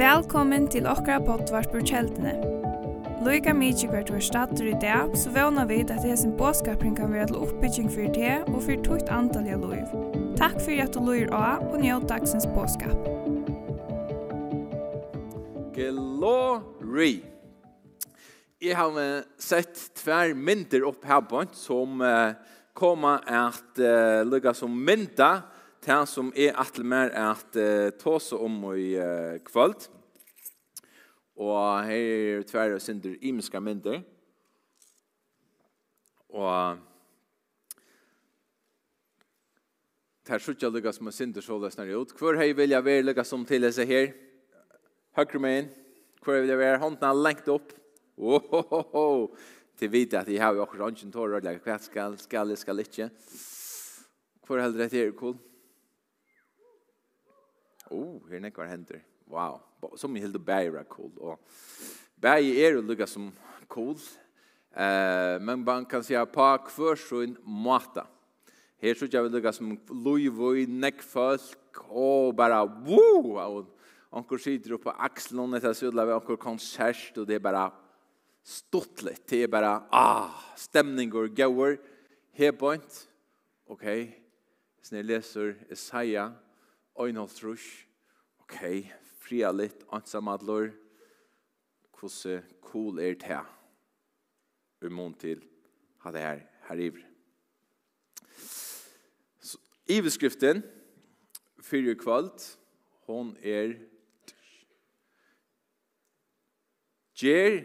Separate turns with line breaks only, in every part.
Velkommen til okra potvart på kjeldene. Loika mykje hvert var stater i dag, så vana vid at hesen båskapring kan være til oppbygging fyrir det og fyrir tukt antalliga loiv. Takk fyrir at du loir av og njød dagsens båskap.
Glory! Jeg har sett tver mynder opp her som uh, kommer at uh, lukka som mynda det som er atle mer at uh, ta seg om i uh, kvöld. Og her er tverre og synder imiska mynder. Og det er sjukkja lukka som er synder så løsner ut. Hvor hei vil jeg være lukka som til seg her? Høyre meg inn. Hvor vil jeg være? Håndene er lengt opp. Ohohoho! Til vite at jeg har jo akkurat ikke en tårer, hva skal, skal, skal ikke. Hvor er det her cool? oh, her nekvar hender. Wow. Som i hilde bæg er cool. Og bæg er jo lukka som cool. Eh, men man kan säga på kvar så en mata. Her så jag vil lukka som loivoi, nekfolk, og bara woo! Og onkur sitter på axlån etter sudla vi onkur konsert, og det er bara stortligt. Det er bara, ah, stemninger, gauer, hebont. Okej. Okay. Så när jag Isaiah ein og trus, ok, fria litt, ansamadlor, hvordan cool er det her? Ur mån til ha det her, her ivre. Iveskriften, fyrir kvalt, hon er Gjer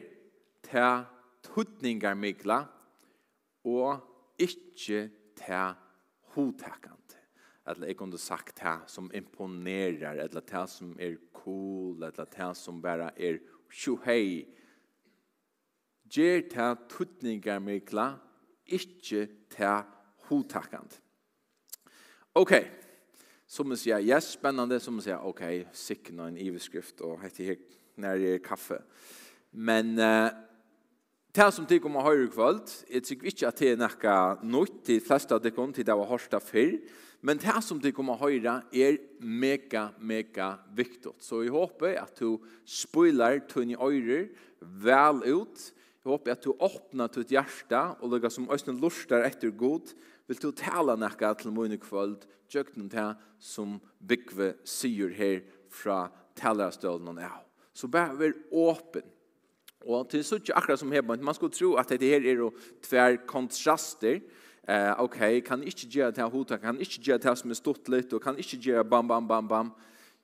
ta tutningar mikla og ikkje ta hotakant eller jeg kunne sagt det som imponerar, eller det som er cool, eller det som bara er tjohei. Gjer det tuttningar mykla, ikkje det hotakkant. Ok, som man sier, yes, spennende, som man sier, ok, sikkert en iveskrift, og hette her, när det är kaffe. Men uh, det som tycker om att höra kvöld, jeg tykker ikke at det er noe nytt, til fleste av det kom till det var hørt av før, Men det som du kommer høre er mega, mega viktig. Så jeg håper at du spoiler tunne øyre vel ut. Jeg håper at du åpner ditt hjerte og lukker som øyne luster etter god. Vil du tale noe til mine gjør noe til som Bygve sier her fra talerstølen av. Så bare vær åpen. Og til sånn akkurat som her, man skulle tro at dette her er tvær kontraster, eh okay, kan ikkje gjera det hotak, kan ikkje gjera det som er stort litt og kan ikkje gjera bam bam bam bam.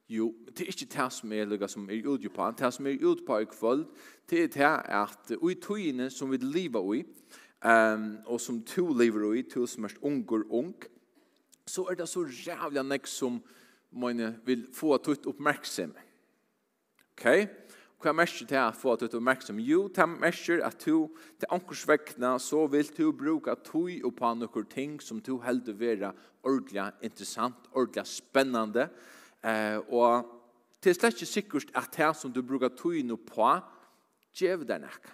Jo, det er ikkje det som er lukka som er ute på, det som er ute på i kvöld, det er det at i tøyene som vi lever i, um, og som to lever i, to som er unger ung, så er det så jævla nek som man vil få tutt oppmerksom. Okay? Hva merker til å få at du er oppmerksom? Jo, det merker at du til ankers vekkene så vil du bruke tog og på noen ting som du heldur være ordentlig interessant, ordentlig spennende. Eh, og det er slett ikke sikkert at det som du bruker tog og på, gjør det nok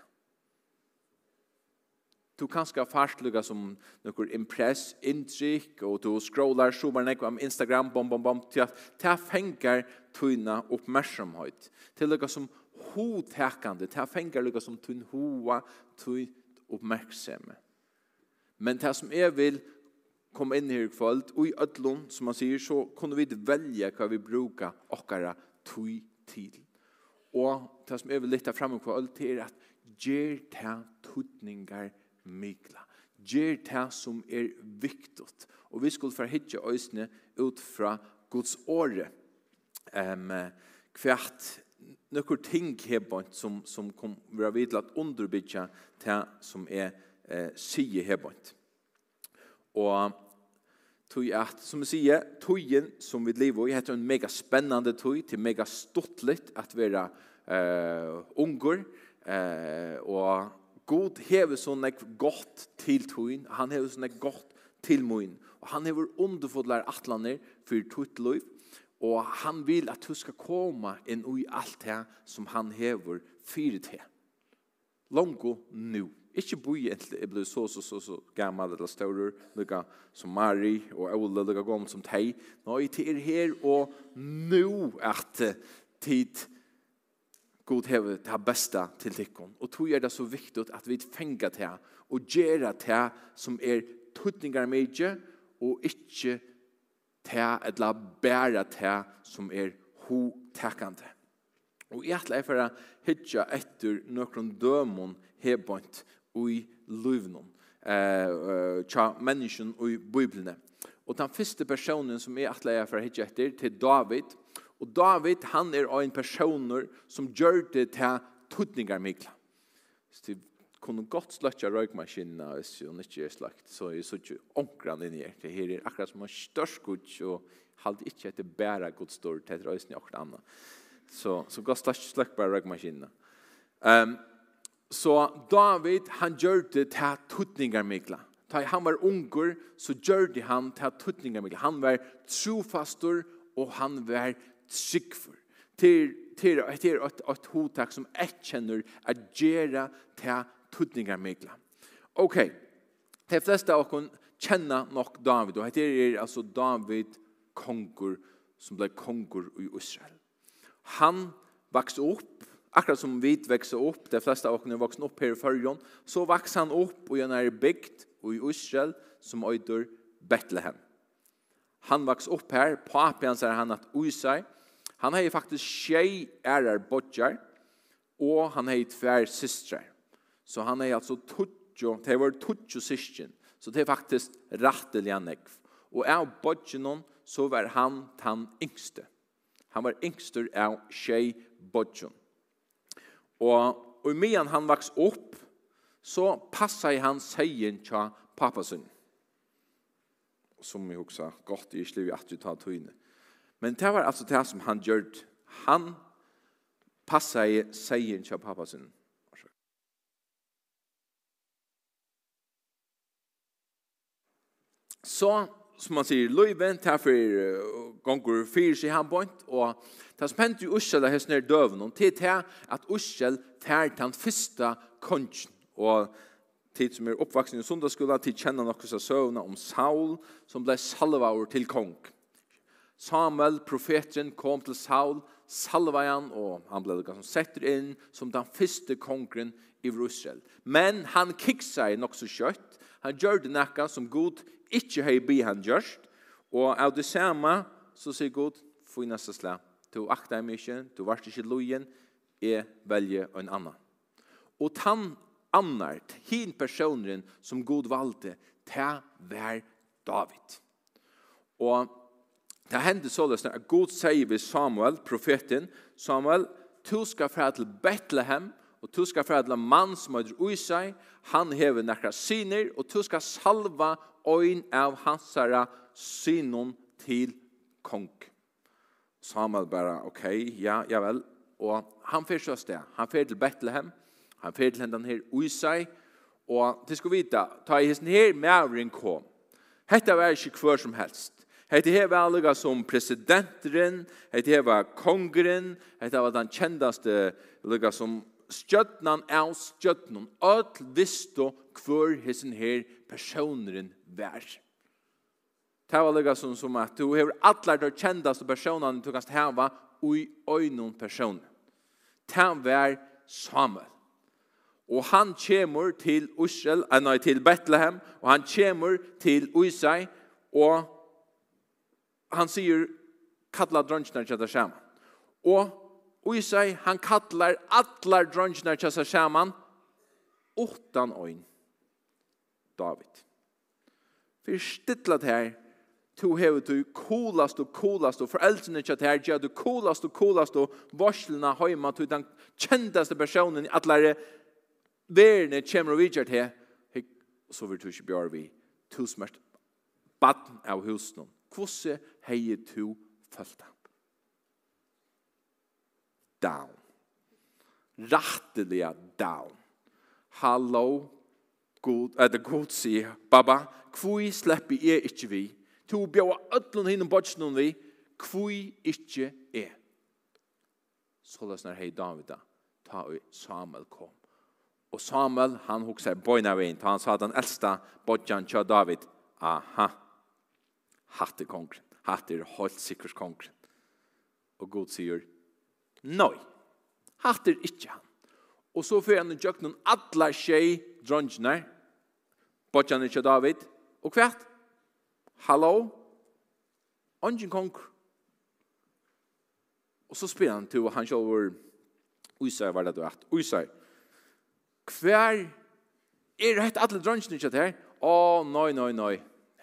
du kan ska fast lukka som nokkur impress, inntrykk, og du scrollar, sjobar nekva om Instagram, bom, bom, bom, til at det fengar tøyna oppmerksomhet. Til lukka som hotekande, det fengar lukka som tøyn hoa, tøyn oppmerksomme. Men det som jeg vil komme inn her i kvöld, og i ödlun, som man sier, så kunne vi velja hva vi bruka okkara tøy til. Og det som jeg vil lytta fram i kvöld, det er at gjer ta tutningar til mykla. Gjer det som er viktigt. Og vi skulle forhittje øysene ut fra Guds åre. Um, kvært nokkur ting hebant som, som kom vera vidla at underbytja det som er eh, sige hebant. Og tog at, som vi sier, togen som vi lever i heter en mega spennande tog til mega stortligt at vera eh, unger eh, og God hever sånn ek godt til tøyen, han hever sånn ek godt til møyen, og han hever underfodler atlaner for tøyt løyv, og han vil at du skal komme inn i alt det som han hever fyrir til. Longo nu. Ikke boi egentlig, jeg ble så, så, så, så gammal eller større, lukka som Mari og Ole, lukka gammel som Tei. Nå, er er her og nu at tid God hever det besta til tikkun. Og tog er det så viktig at vi fengar til og gjør det som er tutningar mykje og ikke det eller bæra til som er hotekande. Og jeg ætla for å hitja etter nokron dømon hebont i løvnum, eh, tja menneskjen i biblene. Og den første personen som jeg ætla for å hitja etter, til David, Og David, han er en person som gjør det til tuttningar mikla. Så det kunne godt sløtja røykmaskina hvis hun ikke er slagt, så er det ikke omkran inn i her. Det her er akkurat som en størst gods, og halde ikke etter bæra god stor til etter øyne akkurat anna. Så, så godt sløtja sløtja bare røykmaskina. Um, så David, han gjør det til tuttningar mikla. Da han var unger, så gjør det han til tuttningar mikla. Han var trofastor, og han var tryggfur. Til til at at at hotak som ett kjenner at gjera ta tudningar megla. Okay. De flesta av kon kjenna nok David og det er altså David konkur som blev konkur i Israel. Han vaks opp akkurat som vi växer upp, de flesta av oss är vuxna upp här i Førjon, så vaks han upp og han er bygd i Israel som öjder Betlehem. Han vaks upp här, papi han säger han att Usai, Han hei faktisk tjei ærar bodjar, og han hei tver systrar. Så han hei altså tuttjo, det var tuttjo systjen, så det er faktisk ratteliga nekv. Og av bodjanon, så var han tan yngste. Han var yngster av tjei bodjon. Og, og medan han vaks opp, så passa i han seien tja pappasun. Som vi hoksa, godt i slivet at du tar tøyne. Men det var altså det som han gjør. Han passa i seien til pappa sin. Så, som man sier, Løyven, det er for gonger fyr seg han point, og det som hendte i Ussel er høstner døven, og til det at Ursel tar den første kongen, og tid som er oppvaksen i sundagsskolen, tid kjenner noen av søvnene om Saul, som ble salva over til kongen. Samuel, profeten, kom til Saul, salva han, og han ble liksom som setter inn som den første kongren i Israel. Men han kikk seg nok så kjøtt. Han gjør det nekka som god ikke høy bi han gjørst. Og av det samme så sier god, få i neste slag. Du akta meg ikke, du varst ikke lojen, jeg velger en annan. Og tann annart, hin personen som god valgte, ta vær David. Og Det hendte så løsne at Gud sier ved Samuel, profeten, Samuel, du skal fra til Bethlehem, og du skal fra til en mann som er ui seg, han hever nekra syner, og du skal salva øyn av hans herre synon til kong. Samuel bare, ok, ja, ja vel, og han fyrir så sted, han fyrir til Bethlehem, han fyrir til hendan her ui og til sko vita, ta i hesten her, mævren kom. Hetta var ikke hver som helst. Hetta her var allega som presidenteren, her var kongren, hetta var den kjendaste allega som stjørnan av stjørnan. Öll visto hver hesin her personeren vær. Det var allega som, som at du hever allar der kjendaste personene du kanst hava ui oinon person. Det var Samuel. Og han kjemur til Israel, nei, til Bethlehem, og han kjemur til Isai, og han sier kalla drøngjene til seg sammen. Og i han kallar allar drøngjene til seg sammen åttan øyn David. For stittlet her, to hever du coolast og coolast og foreldrene til her, gjør du coolast og coolast og varslene høyma til den kjentaste personen i allar verene kommer og vidgjør til, så vil du ikke bjør vi, to smert baden av husen Hvordan heier du følt det? Down. Rattelig down. Hallo, god, er det god sier, Baba, kvui slipper jeg ikke vi. To bjør ødlen hinn og bøtjen vi, kvui ikke jeg. Så løsner hei David da, ta og Samuel kom. Og Samuel, han hokser bøyna veien, ta han sa den eldste bøtjen til David, aha, hatt er kongren. Hatt er holdt sikkert kongren. Og Gud sier, nei, hatt er ikke han. Og så får han gjøk noen atler tjej dronjene, bortjan ikke David, og hvert, hallo, ongen kong. Og så spyr han til han selv var, Usai var det du hatt, Uysar, hver er det hett alle drøngjene ikke her? Å, oh, nei, nei, nei,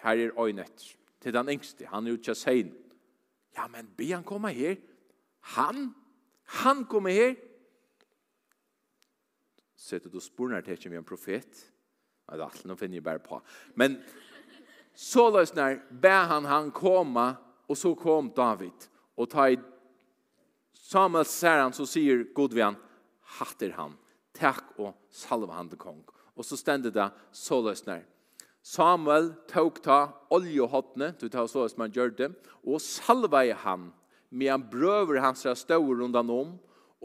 her er øynet til den yngste. Han er jo ikke sein. Ja, men be han komme her. Han? Han kommer her? Sette du sporene til ikke vi en profet. Nei, det er alt, nå finner jeg bare på. Men så løsner, be han han komme, og så kom David. Og ta i Samuel ser han, så sier god vi han, hatter han, takk og salve han til kong. Og så stender det, så løsner, Samuel tok ta oljehottene, du tar så som han gjør det, og salvei han, med han brøver hans støv rundan om,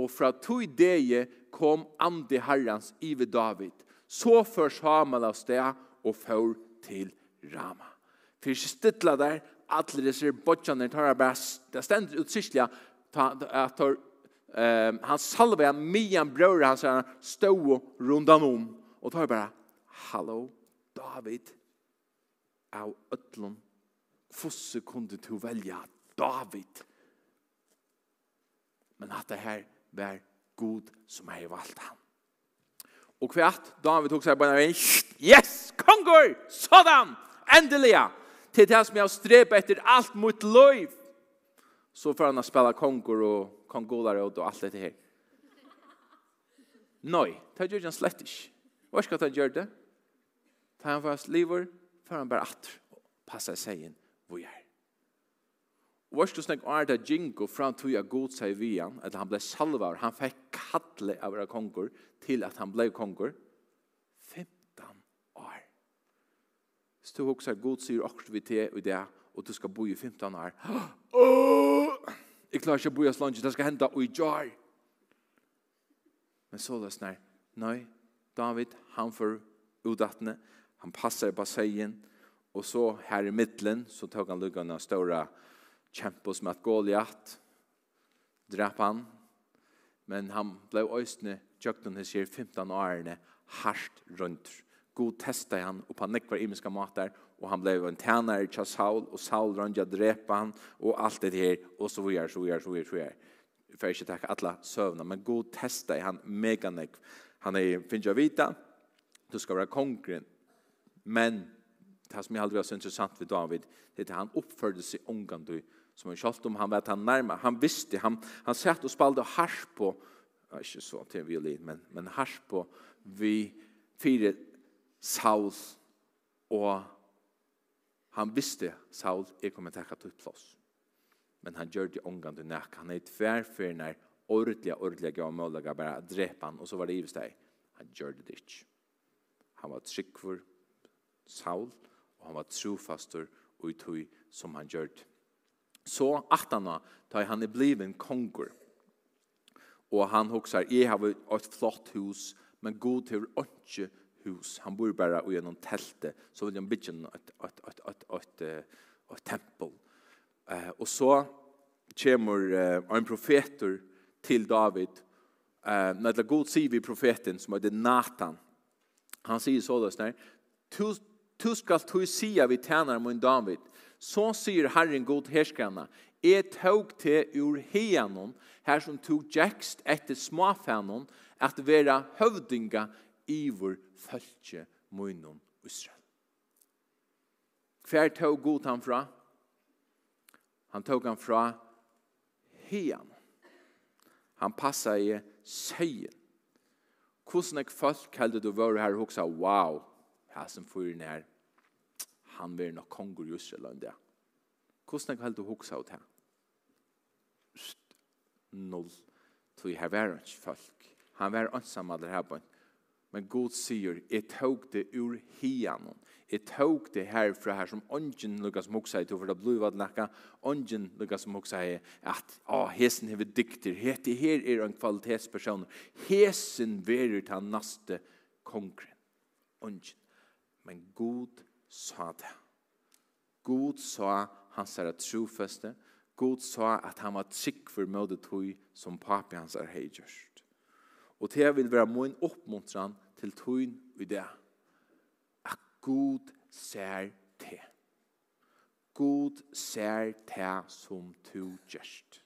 og fra tog det kom ande herrens ive David. Så før Samuel av sted, og før til Rama. For ikke stytla der, alle disse bodjene tar bare, det stender utsiktelig at tar eh han en mian bror han säger stå rundan om och tar bara hallå David av ötlun fosse kunde to välja David? Men att det här var god som har valt han och kvärt David tog sig på en yes kongur sådan ändliga till det som jag strep efter allt mot löv så får han att spela kongur och kongolare och allt det här nej det gör han slett inte vad ska han göra det Ta han fast liver, for han bare atter, og passa seg inn hvor jeg er. Og vars du snakk er det Jingo fram tog jeg god seg vian, at han ble salvar, han fikk kattle av våre konger, til at han ble konger, 15 år. Hvis du også god sier akkurat vi til i det, og du skal bo i 15 år, Åh! Jeg klarer ikke å bo i Aslange, det skal hende i jar. Men så løsner, nei, David, han får udattende, han passer på sägen och så här i mitten så tog han luggarna stora kämpos med Goliat drap han. Men han blev ösne jökten his er 15 årene hardt runt god testa han och på nekvar imiska matar och han blev en tjänare till Saul och Saul rönja drepa han och allt det här och så vidare så vidare så vidare så vidare för att tacka alla sövna men god testa han mega nek han är finns jag vita du ska vara konkret Men det som jag aldrig var så intressant vid David det är att han uppförde sig du, som han kjallt om han vet han närmar. Han visste, han, han satt och spalde hasch på ja, inte så till violin, men, men hasch på vi fyra Saul og han visste Saul är kommer til å ta plass. Men han gjør det omgående näck. Han er tvärför när ordentlig, ordentliga gav möjliga bara dräpa han og så var det i sig. Han gjør det ikke. Han var tryggvur, Saul, og han var trofastor og tog som han gjørt. Så atana, da han er bliven konger, og han hoksar, jeg har et flott hus, men god til ikke hus. Han bor bare i gjennom teltet, så vil han bygge et, et, et, et, et, et, tempel. Eh, og så kommer eh, en profeter til David, eh, når det er god sier vi profeten, som heter Nathan. Han sier så det sånn, Tu skal tu sia vi tjänar mun David. Så syr Herren god härskarna. Et tog te ur heanon, her som tog djekst etter smafanon, at vera høvdinga ivor fölkje munnen Israel. Hver tog god han fra? Han tog han fra hean. Han passa i seien. Hvordan ek folk kallte du var her og hoksa, wow, her som fyrir nær han vil nok konger i Israel enn det. Hvordan kan du huske av det? Null. Tog her var ikke folk. Han var ansam av det her på Men Gud sier, jeg tog det ur hianen. Jeg tog det her fra her som ånden lukkas moksa i, for det blir vad nekka, ånden lukkas moksa i, at å, hesen hever dikter, hete her er en kvalitetsperson, hesen verer til han naste kongren, ånden. Men Gud sa det. God sa hans er trofeste. God sa at han var trygg for møte tog som papi hans er heigjørst. Og det vil være min oppmuntran til togn i det. At God ser til. God ser til som to gjerst.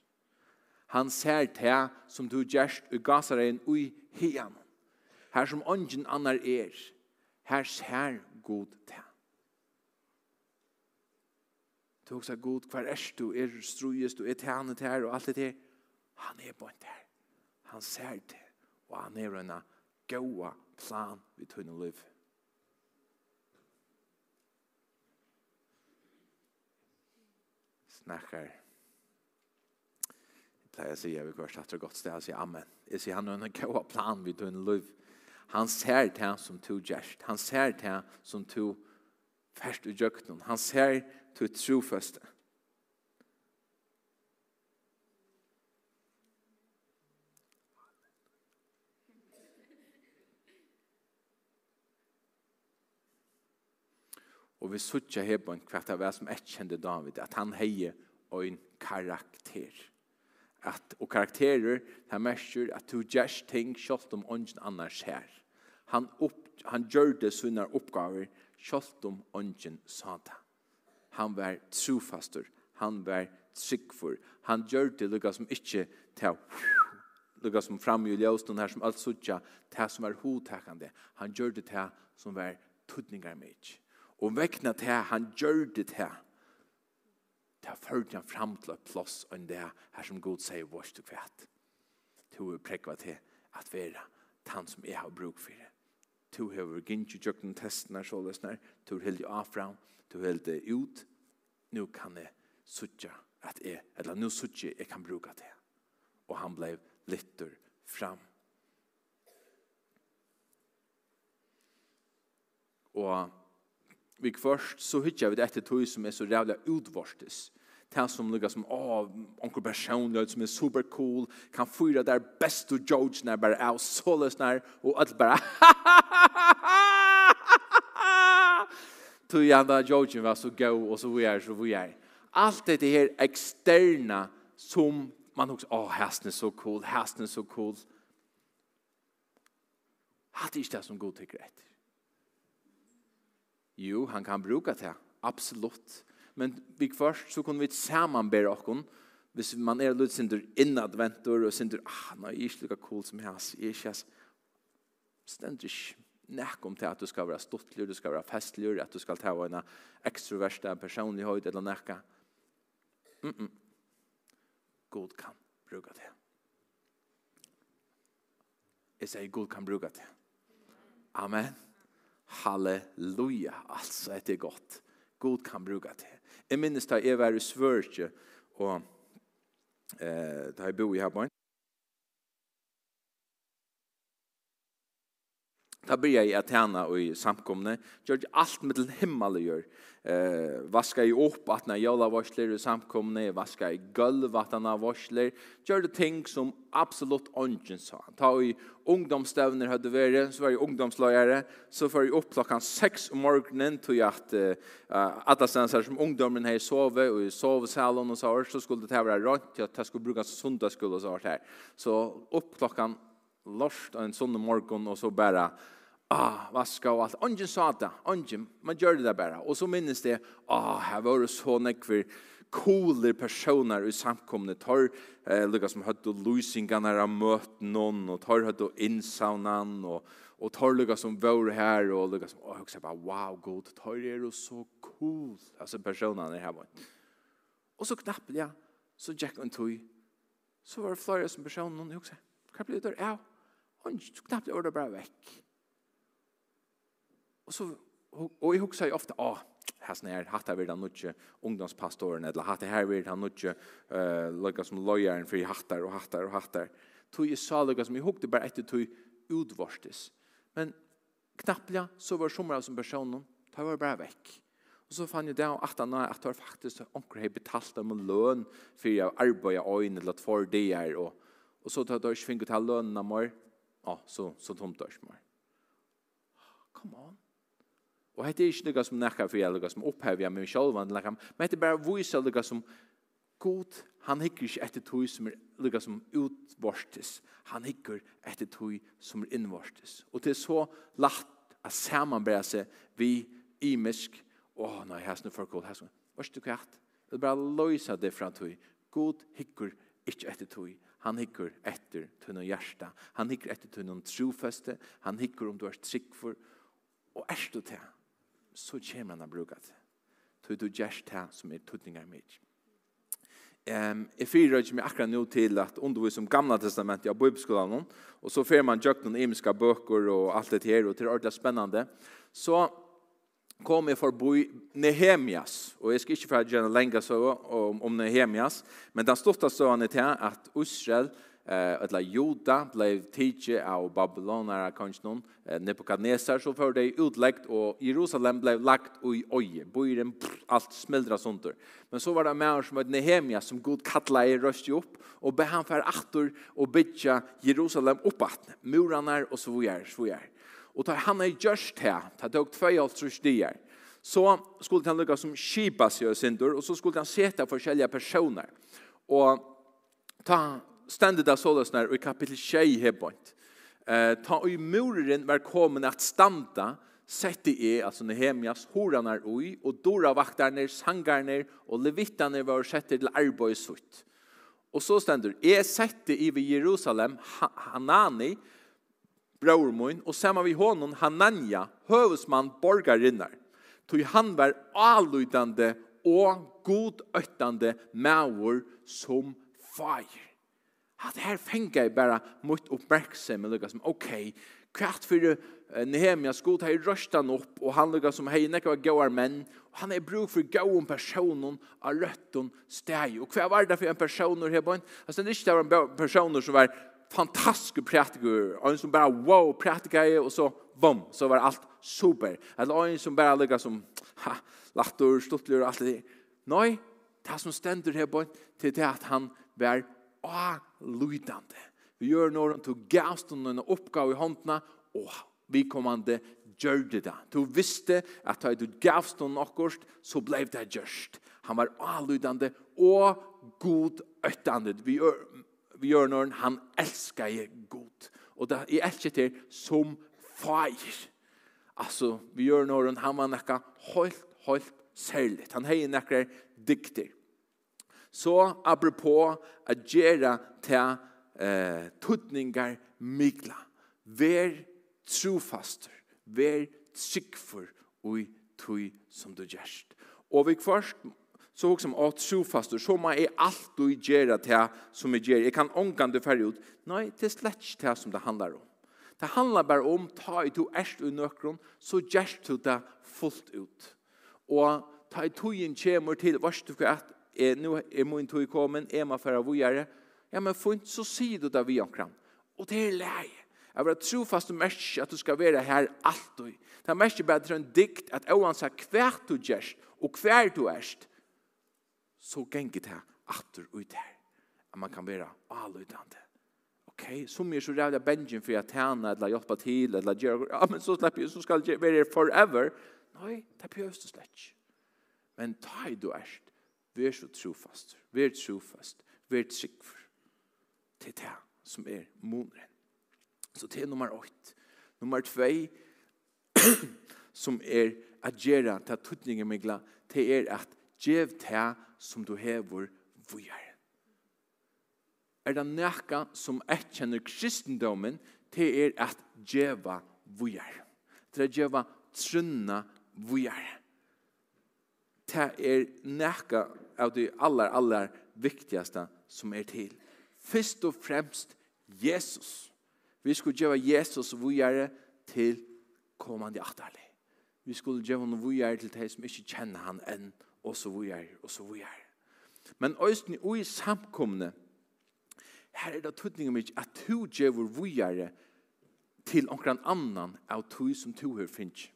Han ser til som to gjerst og gasar en ui hian. Her som ånden annar er. Her ser God til. Du hugsa god, hver er du, er strujest, du er tjene til her og alt det her. Han er på en der. Han ser det. Og han er en gåa plan vid tunne liv. Snakkar. Jeg pleier å si, jeg vil kvar etter godt sted, jeg sier amen. Jeg sier han er en gåa plan vid tunne liv. Han ser det som to gjerst. Han ser det som to først i jøkken. Han ser det til trofeste. Og vi suttja her på en kvart av hva som et kjente David, at han heier en karakter. At, og karakterer, det merker at du gjør ting selv om ånden annars her. Han, opp, han gjør det sånne oppgaver selv om ånden sa det han var trofastur, han var tryggfur, han gjør det lukka som ikkje til lukka som framgjul i åstånd her som alt suttja, til som var hotakande, han gjør det til som var tudningar mig. Og vekna til han gjør det til til førte han fram til et plåss enn det her som god sier vårt og kvett. Til å prekva til at vera han som jeg har bruk for det to hever gynnt i testen testene, så løsner, to er heldig avfra, to er heldig ut, nu kan jeg suttje at jeg, eller nu suttje jeg kan bruka det. Og han blev litter fram. Og vi først så hyttja vi det etter tog som er så rævla utvorstes, og det som lukkar som, åh, onker personlighet som er super cool, kan fyra der best og George när bare är så lösnar, og alt bara, tog han där George var så go och så vi är så vi är. Allt det här externa som man också, åh, hästen är så cool, hästen är så cool. Hatt är inte det som god tycker rätt. Jo, han kan bruka det, absolut men vi først så kunne vi samanbære okken, hvis man er litt sinter innadventur og sinter, ah, nå er ikke lika cool som jeg, jeg er ikke, stendur ikke om til at du skal være stuttlig, du skal være festlig, at du skal ta en ekstroverste personlighet eller nekka. Mm -mm. God kan bruka det. Jeg sier God kan bruka det. Amen. Halleluja. Altså, det er godt god kan bruka det. Jeg minnes da jeg var i Svørtje, og eh, da jeg bor i Herborn, Da började jag og i samkomne. Gjorde allt med till himmeligjör. Eh, vaska i upp att när jag varsler i samkomne. Vaska i gulv att han varsler. det ting som absolut ången sa. Ta i ungdomsstövner hade varit. Så var jag ungdomslöjare. Så var i upp klockan 6 om morgonen. Tog jag att uh, alla ständelser som ungdomen här sove. Och i sovsalen och så. Så skulle det här vara rätt. Jag skulle brukas sundagskull och så här. Så upp klockan lorst en sånn morgon och så bara ah, vaska og alt. Ongen sa det, ongen, man gjør det bare. Og så minnes det, ah, her var det så nekver cooler personer i samkomne tar eh, lukka som høtt lusingene lusingarna har møtt noen og tar høtt og og, og tar lukka som var her og lukka som, åh, jeg bare, wow, god, tar er jo så cool, altså personene her var. Og så knapp, ja, så Jack og tog, så var det flere som personer, og jeg bare, hva blir det der? Ja, han knapp, det var det bare vekk. Og, så, og jeg husker ofte, ah, här hatt hatta vil han nutje ungdomspastoren eller hatt här vid han nutje eh lika som lojaren og hattar och hattar hatt hattar tog ju saliga som jeg hukte bare etter tog utvarstes men knapplega så var somrar som personen ta var bare vekk. Og så fann jeg det at han att det var faktisk onkel har betalt dem en for jeg att og øyne eller for det er. Og, og så tar ikke finne til lønene mer ja så så tomt dörs mer come on Og hette er ikke noe som nekker for jeg, noe som opphever jeg med meg selv, men hette er bare viser noe som god, han hikker ikke etter tog som er noe som utvortes, han hikker etter tog som er innvortes. Og det er så lagt at sammenbære seg vi imisk, åh oh, nei, her er noe for god, her er noe, hva er det kvart? Det er bare løysa det fra tog. God hikker ikke etter tog, Han hikker etter tunn noen hjärsta. Han hikker etter tunn noen trofeste. Han hikker om du er trygg for. Og er du til så kommer han å bruke det. Så du gjør det som er tøtninger mitt. Ehm um, i fyra som jag akkurat nu till att undervisa om gamla testamentet av bibelskolan och så får man jökt någon emiska böcker och allt det här och det är ordentligt spännande. Så kom jag förbi Nehemias och jag ska inte för att göra längre så om, om Nehemias men den största stövan är till att Israel eh alla Juda blev tidje av Babylonara konstnon Nebukadnesar så för det utläggt och Jerusalem blev lagt och i oje. Bojen allt smäldra sönder. Men så var det med som ett Nehemia som god kalla i röst upp och be han för åter och bitcha Jerusalem uppåt murarna och så vidare så vidare. Och tar han är just här tar det också för trus så så skulle han lukka som skipas ju synder och så skulle han sätta olika personer. Och ta stendet av sålesnar i kapittel 6 hebont. Eh, ta i muren var kommet at standa, sette i, altså Nehemias, horanar ui, og dora vaktarne, sangarne og levittane var sette til arbeidsut. Og så stendur, jeg sette i ved Jerusalem Hanani, brormun, og saman vi honom Hanania, høvesmann borgarinnar. Tog han var alludande og godøttande maur som fire. Hatt her fengar jeg bare mot oppmerksom, og lukka som, ok, kvart fyrir Nehemia skot her røstan opp, og han lukka som hei nekka var gauar menn, og han er bruk for gauan personen av røtton steg. Og hva var det for en personer her bøyn? Altså, det er ikke det var en personer som var fantastisk prætiker, og en som bare, wow, praktiker, og så, bom, så var alt super. Eller en som bare lukka som, ha, latter, stuttler og alt det. Nei, det som stender her bøyn, til det at han var avlydande. Vi gjør når han tog gasten og en oppgave i håndene, og vi kommande gjør det da. Du visste at da du gavst noen akkurat, så ble det gjørst. Han var avlydande og god øttande. Vi gjør, vi gjør når han elsker jeg god. Og da jeg elsker til som feir. Altså, vi gjør når han var nekka helt, helt særligt. Han heier nekka dikter. Så apropos at gjøre til eh, tuttningar mykla. Vær trofaster, vær tryggfor og tui som du gjerst. Og vi først så hugsa om at trofastur, så må jeg alt du gjør ta som jeg ger. Eg kan ångan du ferdig ut. Nei, det er slett ikke det som det handlar om. Det handlar ber om, ta i to erst ur nøkron, så gjerst du det fullt ut. Og ta i togen kommer til, varst du hva eh, nu är min tog kommen, är man förra vågare. Ja, men få inte så si du där vi omkring. Och det är läge. Jag vill tro fast du märker att du ska vara här alltid. Det märker bara till en dikt att oavsett kvärt du görs och kvärt du är så gänger det här attor ut her. At man kan være allutande. Ok, så mye så rævlig bengen for att tjäna eller hjälpa til, eller göra. Ja, men så slipper jeg, så ska jag vara forever. Nei, det behövs det slett. Men ta i du erst Vær så trofast. Vær trofast. Vær tryggfor. Det er det som er måneren. Så det er nummer 8. Nummer 2 som er at gjøre til tøtningen med glad, det er at gjev til som du hever vujer. Er det nekka som erkjenner kristendommen, det er at gjeva vujer. Det er gjeva trunna vujer. Det er nekka av de aller, aller viktigaste som är till. Först och främst Jesus. Vi skulle göra Jesus vujare till kommande aktarlig. Vi skulle göra honom vujare till de som ikke kjenner han än och så vujare och så vujare. Men östen och i samkomne här er det tydning om att du gör vujare till någon annan av du som tog her finnes.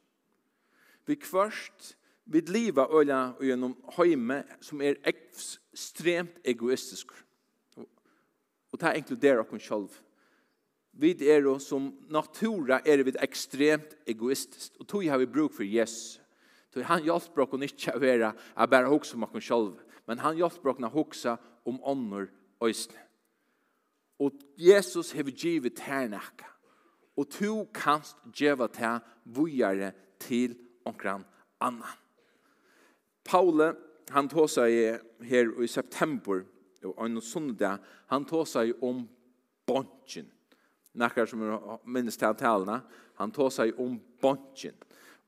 Vi kvørst, vi liva og gjennom heime som er ekstremt egoistisk. Og det inkluderer oss selv. Vi er som natura er vi ekstremt egoistisk. Og tog har vi bruk for Jesus. Tog han hjelper oss ikke å være å bare hokse om oss selv. Men han hjelper oss å hokse om ånder øyne. Og Jesus har givet hernak. Og to kanst djeva til vujare til omkran annan. Paule, han tog seg her i september, og en sundag, han tog seg om bonchen. Nakkar som minnes til talene, han tog seg om bonchen.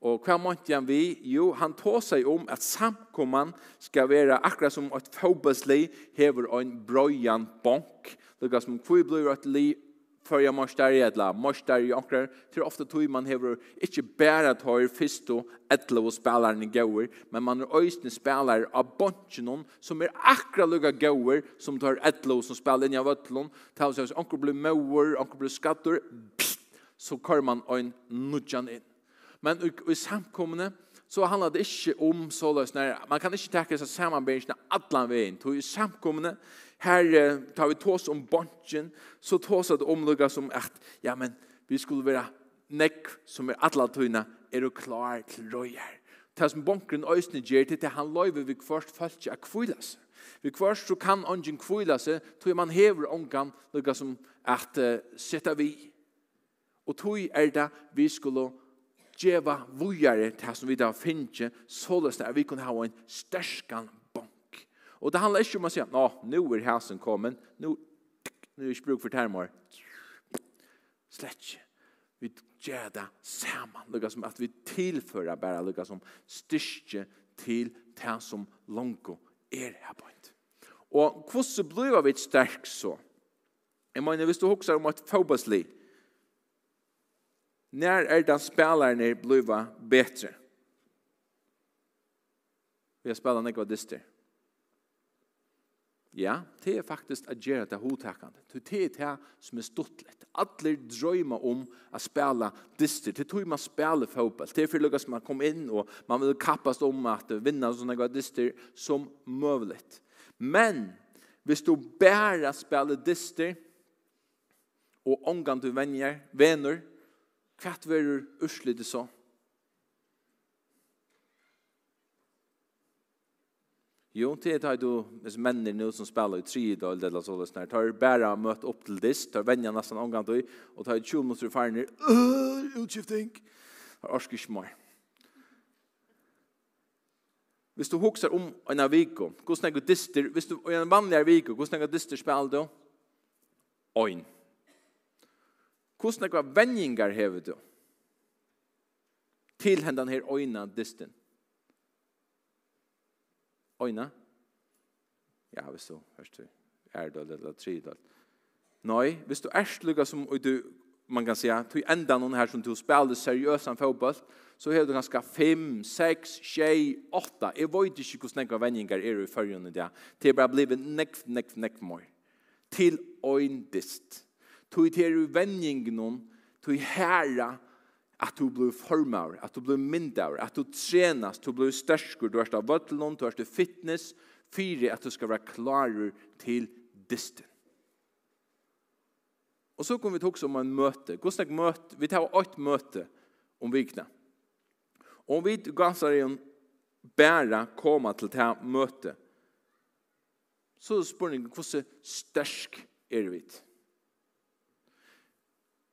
Og hva måtte han vi? Jo, han tog seg om at samkomman skal være akkurat som et fotbollslig hever en brøyan bonk, lukka som kvibler et liv før jeg morsdar i etla, morsdar i okker, till ofta tog man hever ikke tar tøyer først og etla spelar ni gauer, men man är øyne spillere av bunchen som är akra lugga gauer som tar etla og som spelar inn av etlon, til å si blir mauer, okker blir skattor, så kör man en nudjan inn. Men i samkommende, så handlar det inte om så lösningar. Man kan inte tacka sig sammanbindningarna alla vägen. Då är samkommande, här tar vi tås om bunchen, så tås det omlugga som att, ja men, vi skulle vara nek som är alla tøyna, är du klar till röjar. Det som bunkren ösne ger till han löjver vi först följt att kvillas. Vi först så kan ungen kvila sig, tog man hever ångan, lukka som att uh, sätta vi. Och tog är det vi skulle djeva vujare til som vi da finner, såles det at vi kunne ha en sterskan bank. Og det handler ikke om å si, nå, nå er hæsen kommet, nå, nå er ikke bruk for termer. Slett ikke. Vi gjør det sammen, lukka som at vi tilfører bare, lukka som styrke til det som langt er her på en. Og hvordan blir vi sterk så? Jeg mener, hvis du hokser om et fotballsliv, När är det spelarna bliva bättre? Vi har spelat några dyster. Ja, det er faktisk at gjøre det hodtakende. Det er det som er stortlet. Alle drømmer om å spille dyster. Det tror man spiller fotball. Det er for lykkes man kom inn og man vil kappast om at vinna sånne gode dyster som möjligt. Men hvis du bare spiller dyster og omgang til venner, venner, Hva er det urslitið så? Jo, det er du, hvis mennene nå som spiller i tridal, eller så, sånn, tar bare møte opp til dist, tar venja nesten omgang til, og tar 20 minutter i ferdene, øh, utskifting, har orsker ikke mer. Hvis du huksar om en av viko, hvordan er det dister, hvis du, er en vanlig av viko, hvordan er det dister spiller du? Oin. Oin. Hvordan er det venninger hever du? Til hendene her øyna dysten. Øyna? Ja, hvis du, hørst du, er det eller tre det. Nei, hvis du er slugga som du, man kan säga, du enda noen her som du spiller seriøs en fotball, så har du ganske 5, 6, 6, 8. Jeg vet ikke hvordan nekva vendinger er i førjen det. Det er bare blivet nekv, nekv, nekv, mer. til øyndist tog til i vendingen, tog herra, at du blir formar, at du blir myndaur, at du trenas, du blir størskur, du er av vøtlund, du er av fitness, fyre at du skal være klarer til disten. Og så kom vi til også om en møte. Hvordan er møte? Vi tar et møte om vikna. Og om vi gassar igjen bæra koma til det møte, så spør jeg hvordan størsk er vi til.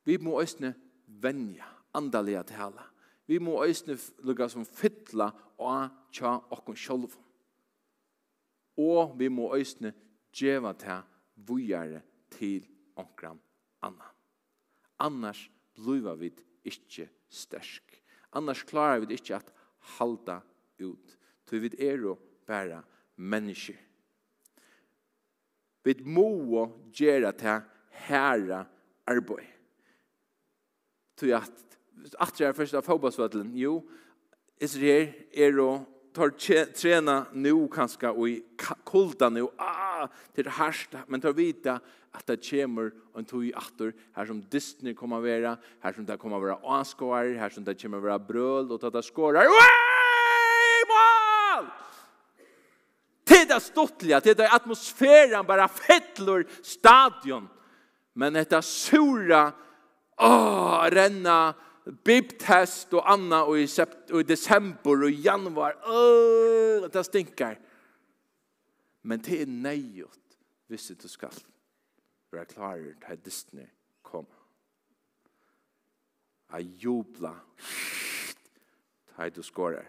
Vi må øsne venja, andalega tala. Vi må øsne lukka som fytla og tja okkon sjolv. Og vi må øsne djeva ta vujare til onkran anna. Annars bluva vi ikkje stersk. Annars klarar vi ikkje at halda ut. Tog vi er jo bæra mennesker. Vi må gjera ta herra arbeid. Tog at, at jeg først av fotballsvøtlen, jo, Israel er å tar träna nu kanske och i kulda nu ah är härst men tar vita att det kommer en tog i åter här som Disney kommer vara här som det kommer vara Oscar här som det kommer vara bröl och tata skårar mål till det stottliga till det atmosfären bara fettlor stadion. Men detta sura åh, renna bibtest og anna og i, sept, og i december og i januar. Åh, det stinker. Men det er nøyot hvis du skal være klar til Disney kom. Jeg jubla til du skårer.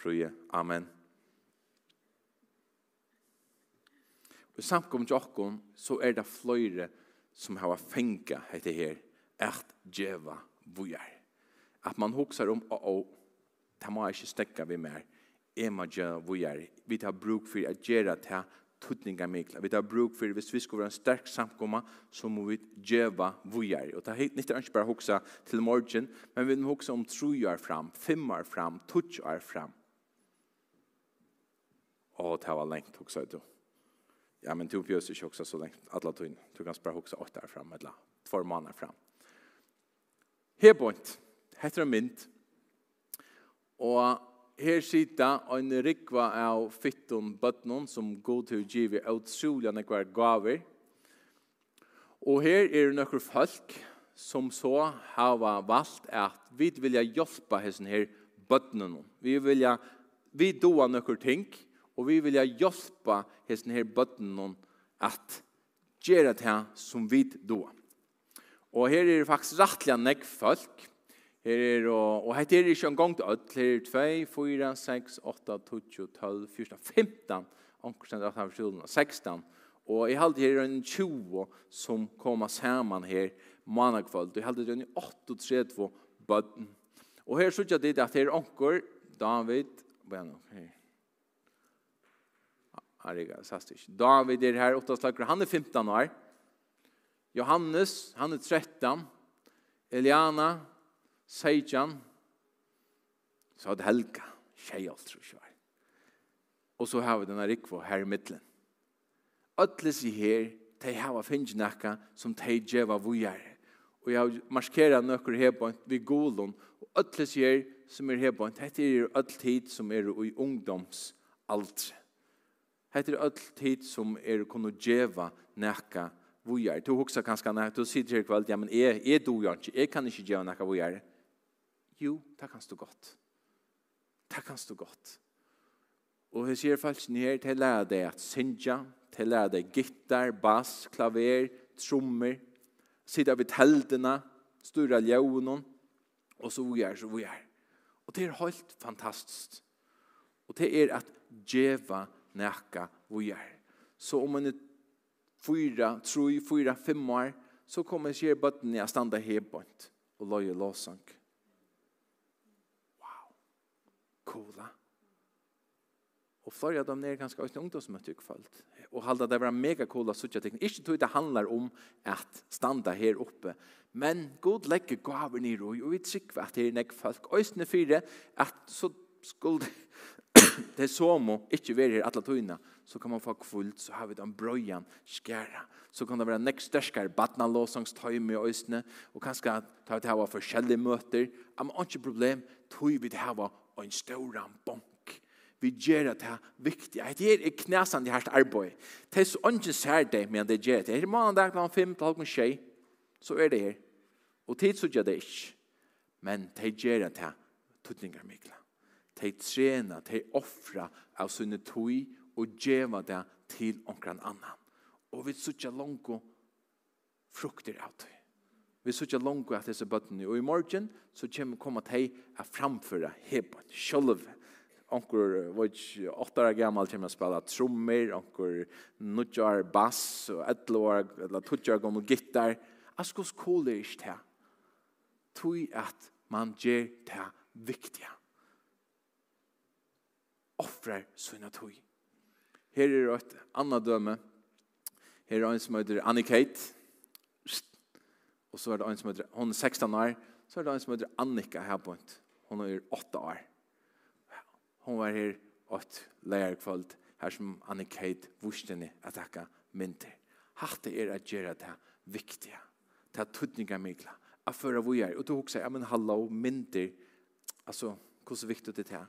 Fruje, amen. i samkom jokkom så er det fløyre som har fengt heter her at djeva vujar. At man hoksar om å å ta må ikke stekka vi mer. Ema djeva vujar. Vi tar bruk for at djera ta tutninga mikla. Vi tar bruk for hvis vi skal være en sterk samkomma så må vi djeva vujar. Og ta heit nytt er ikke bare hoksa til morgen men vi må hoksa om trojar fram, fimmar fram, tutsjar fram. Å, det var lengt hoksa du. Ja, men du björs ikke också så lenge, alle tog, Du kan spara åtte åtta frem, eller två måneder fram. Här point. Heter mynd Och her sitter en rikva av fittum bøtnon som god til givi utsjulian ekvar gaver. Og her er nokkur folk som så har valgt at vi vil hjelpe hessen her bøtnon. Vi vil vi doa noen ting, Og vi vilja hjelpa hesten her bøtten at gjøre det her som vi då. Og her er det faktisk rettelig nekk folk. Her er, og, og her er det ikke en gang til ødel. Her er 2, 4, 6, 8, 2, 12, 14, 15, omkring 18, 14, 16. Og jeg halte her en 20 som kommer sammen her mannagkvöld. Jeg halte her en 38 bøtten. Og her sier jeg at her er onker, David, hva nå? Her. Han er fantastisk. David er her, opptattslakker. Han er 15 år. Johannes, han er 13. Eliana, 16. Så hadde Helga, tjej alt, tror jeg. Og så har vi denne Rikvo her i midtelen. Alle i her, de har finnet noe som de gjør vujer. Og jeg markerer noen her på ved golen. Og ötlis i her som er her på en, dette er alle som er i ungdomsaltre. Hetta er öll tid som er kunnu geva nekka vujar. Du hugsa kanska nakka, du sitter her kvöld, ja, men er er du jo ikke, jeg kan ikke geva nekka vujar. Jo, det kanst du godt. Det kanst du godt. Og jeg sier faktisk nær til læra lære deg at synja, til læra lære deg gitar, bass, klaver, trommer, sitte ved teltene, stóra ljøvnen, og så vujar, så vujar. Og det er helt fantastisk. Og det er at geva näka vujar. Så om man är fyra, tre, fyra, fem år så kommer kjerbøttene jeg standa hebånd og løye låsang. Wow. Coola. Og flere de dem er ganske også i kvalt. Og halda det var mega coola suttja ting. Ikke tog det handlar om at standa her oppe. Men god legge gaver nir og vi trykker at her nek folk. Øysene fire at så skulle det er så må ikke være her alle tøyene, så kan man få kvult, så har vi den brøyen skjæra. Så kan det være nekst størskere badnalåsangstøyme i øsene, og kanskje ta vi til å ha forskjellige møter. Men ikke problem, tøy vi til å ha en større bank. Vi gjør det er viktig. Det er knæsende i hvert arbeid. Det er så ikke sær det, men det gjør det. Det er mandag klokken fem til klokken tjej, så er det her. Og tid så gjør det ikke. Men det gjør det til tøtninger mykla de trena, de offra av sinne tui og djeva det til omkran annan. Og vi sutja longo frukter av det. Vi sutja longo at disse bøttene. Og i morgen så kommer komma til å framføre hebon, sjolv, Onkur var ikke åtta år gammal kommer å spela trommer, onkur nudjar bass, og etle år, eller tudjar gommel gittar. Askos kåle er ikke det. Tui at man gjør det viktige offrar sina tog. Her er et annet døme. Her er en som heter Annie Kate. Og så er det en som heter, hun er 16 år. Så er det en som heter Annika her på hent. Hun er 8 år. Hun var her 8 lærerkvalt. Her som Annie Kate vurste henne at akka mynter. Er at gjøre det viktige. Det er tøtninga mykla. At føra vi er. Og du hoksa, ja men hallo, mynter. Altså, hvordan viktig det er.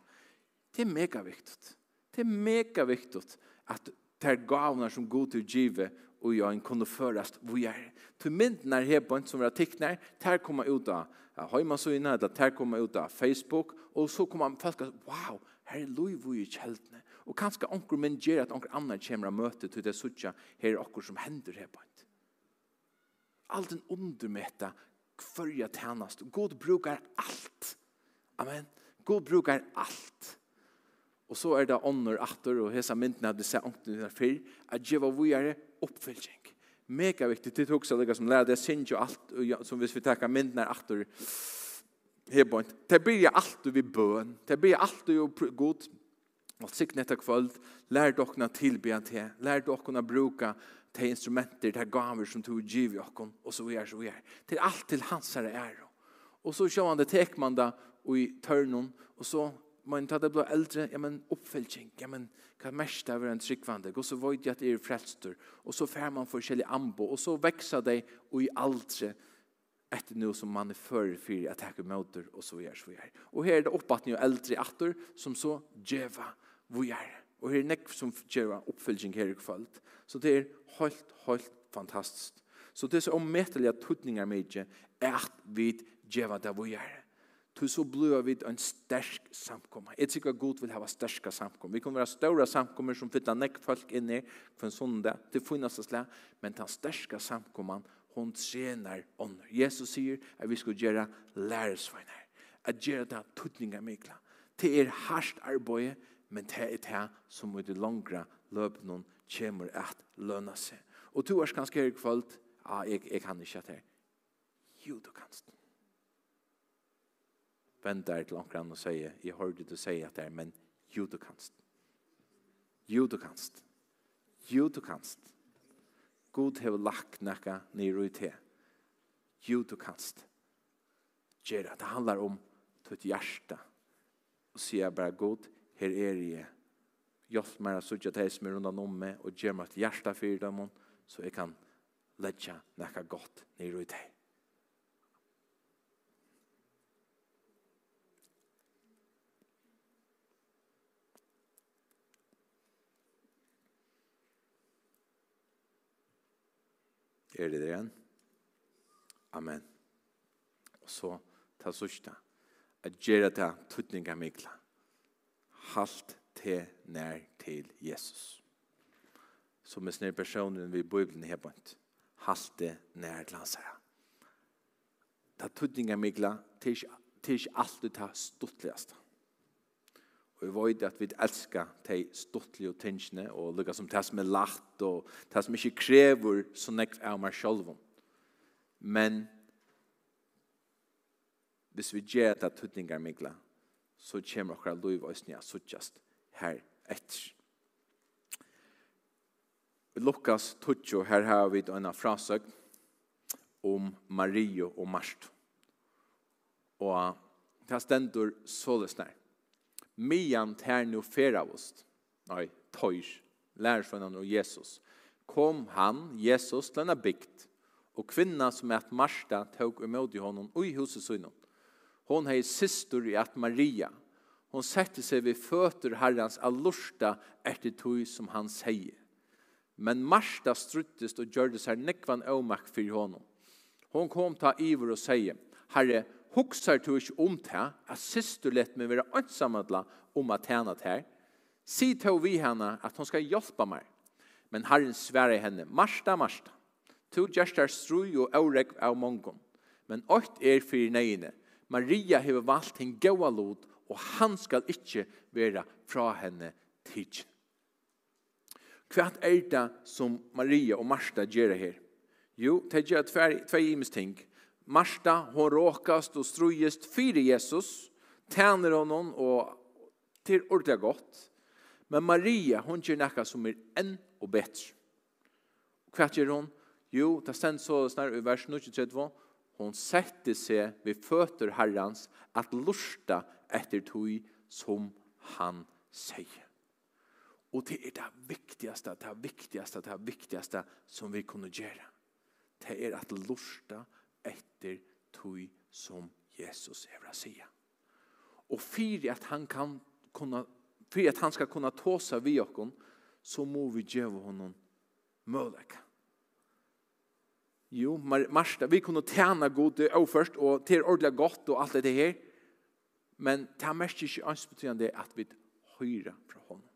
Det er megaviktigt. Det er megaviktigt at det er gavene som god til givet give og jag en kunde hvor vad är Til mynden här på en som er tikkner, der kommer ut av hemma så inne där kommer ut av Facebook och så kommer man fast wow her er lov vad är kältne och kanske onkel men ger att onkel annan kommer möte till det såcha här och som händer här på en. Alt en undermätta följa tjenest. god brukar allt amen god brukar allt Og så er det ånder atter, og hesa myndene hadde sett ånden der fyr, at jeg var vujere oppfyllning. Mega viktig, det tog seg det som lærer, det synes jo alt, som hvis vi takker myndene atter, her på en, Det blir alt vi bøn, det blir alt vi god, og sikkert etter kvöld, lær dere å tilbe til, lær dere å bruke de instrumenter, de gaver som tog giv i dere, og så videre, så videre. Til alt til hans herre er. Og så kjører man det, tek man det, og i tørnen, og så man tar det blå äldre, ja men uppfyllning, ja men kan mest över en tryggvande, Och så vet jeg att det är frelster, Och så fär man forskjellig ambo. Och så växer det och i aldre etter noe som man er før for at jeg møter, og så gjør, så gjør. Og her er det oppbattning av eldre atter, som så djeva, hvor gjør. Og her er nekk som djeva oppfølging her i kvalt. Så det er helt, helt fantastisk. Så det er så ommettelig tutninger med ikke, er at vi djeva det hvor gjør. Du så blir vi en sterk samkomma. Jeg tykker god vil hava sterska samkomma. Vi kan være større samkommer som fyller nekk folk inne for en sondag til finnes slag, men den sterska samkomman hon tjener ånder. Jesus sier at vi skal gjøre læresveinar, at gjøre det tuttninga mykla. Det er hardt arbeid, men det er det som i det langre løpnen kommer at lønne seg. Og to års kanskje her kvalt, ja, jeg, jeg kan ikke det. Jo, du kanst vend der til omkran og sier, jeg hørte du sier at det er, men jo du kanst. Jo du kanst. Jo du kanst. God hev lagt nekka nir i te. Jo du kanst. Gjera, det handlar om tutt hjärsta. Og sier bara, God, her er jeg. Hjelp meg å sutja deg som er rundan om meg, og gjør meg et hjärsta fyrir dem, så jeg kan letja nekka gott nir i te. Er det det igjen? Amen. Og så ta sørsta. At gjøre det tøtninga mikla. Halt til nær til Jesus. Som er snir personen vi bøyblen her bønt. Halt til nær til hans herre. Ta tøtninga mikla til ikke alltid ta stuttligast. Amen Og vi vet at vi elskar de stortlige tingene, og lukka som det som er lagt, og det som ikke krever så nekv av meg selv. Men hvis vi gjør det tøtninger mykla, så kommer akkurat lov og snia suttjast her etter. I Lukas 12, her har vi en frasøk om Mario og Marst. Og det stendur såles mian tær nu feravust. Nei, tøys, lærsvennan og Jesus. Kom han, Jesus, til denne bygd, og kvinna som er at Marsta tåg imot i honom og i huset synom. Hon hei systur i at Maria. Hon sette seg vid fötter herrans allursta etter tog som han sier. Men Marsta struttest og gjørdes seg nekvan avmakt for honom. Hon kom ta iver og sier, Herre, hugsar du ikke om det, at sist du lett meg være ansamadla om at henne her, si til vi henne at hon skal hjelpe meg. Men Herren sverre henne, Marsta, Marsta, to gjerst strui og aurek av mongon, men åkt er fyrir neine. Maria hever valgt henne gaua lot, og han skal ikkje være fra henne tidsin. Hva er det som Maria og Marsta gjør her? Jo, det gjør tvei imes ting. Marsta, hon råkast och strujest fyre Jesus, tæner honom och till ordentligt gott. Men Maria, hon gör nekka som er enn och bättre. Och vad hon? Jo, det ständs så snarare i vers 23. Hon sätter seg vid fötter herrans att lusta efter tog som han sier. Och det är det viktigaste, det viktigaste, det viktigaste som vi kunne göra. Det är att lusta etter tog som Jesus er å si. Og for at han kan kunna för att han ska kunna tåsa vi och så må vi ge honom möjlighet. Jo, Marsta, vi kunde tjäna god och först och till ordentlig gott och allt det här. Men det er mest ikke ens betydande att vi høyre från honom.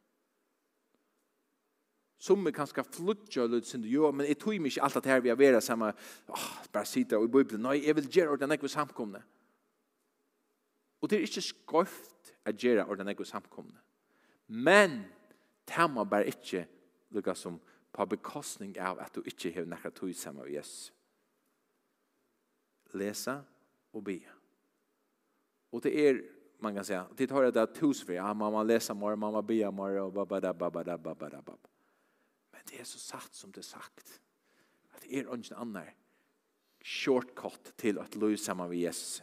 Som er kanskje flutja litt synd, jo, men jeg tog ikke alt det her vi har vært sammen, oh, bare sitte i Bibelen, nei, jeg vil gjøre ordentlig nekve samkomne. Og det er ikke skøft å gjøre ordentlig nekve samkomne. Men, det må bare ikke lukka som på bekostning av at du ikke har nekka tog sammen med Jesus. Lesa og be. Og det er man kan säga, det tar det där for, ja, man må lese mer, mamma bia mer, og babada, babada, babada, babada. Men det er så sagt som det er sagt. At det er ikke annar shortcut til at løy sammen med Jesus.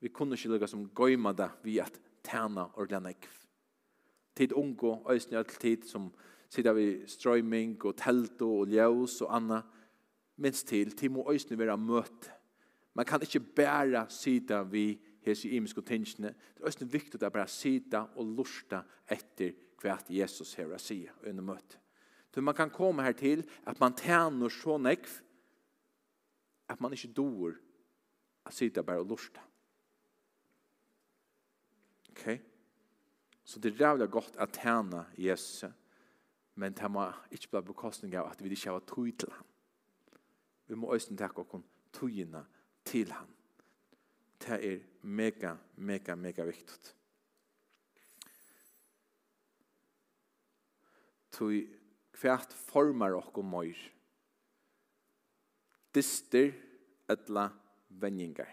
Vi kunne ikke lukka som gøyma det vi at tæna og glenne ikv. Tid ungo, øyne all tid som sitter vi strøyming og telt og ljøs og anna. Minst til, tid må øyne være møte. Man kan ikke bæra sida vi hese imiske tingene. Det er øyne viktig at bare sida og lusta etter hva Jesus her å si under møte. Så man kan komma her till att man tjener så nekv att man inte dår å sitte bara og lusta. Okej? Så det är jävla gott att tjene Jesus. Men det må ikke bli bekostning av att vi ikke har tog til ham. Vi må også takke oss togina till han. Det är mega, mega, mega viktig. Tog hvert formar og møyr. Dister etla venjingar.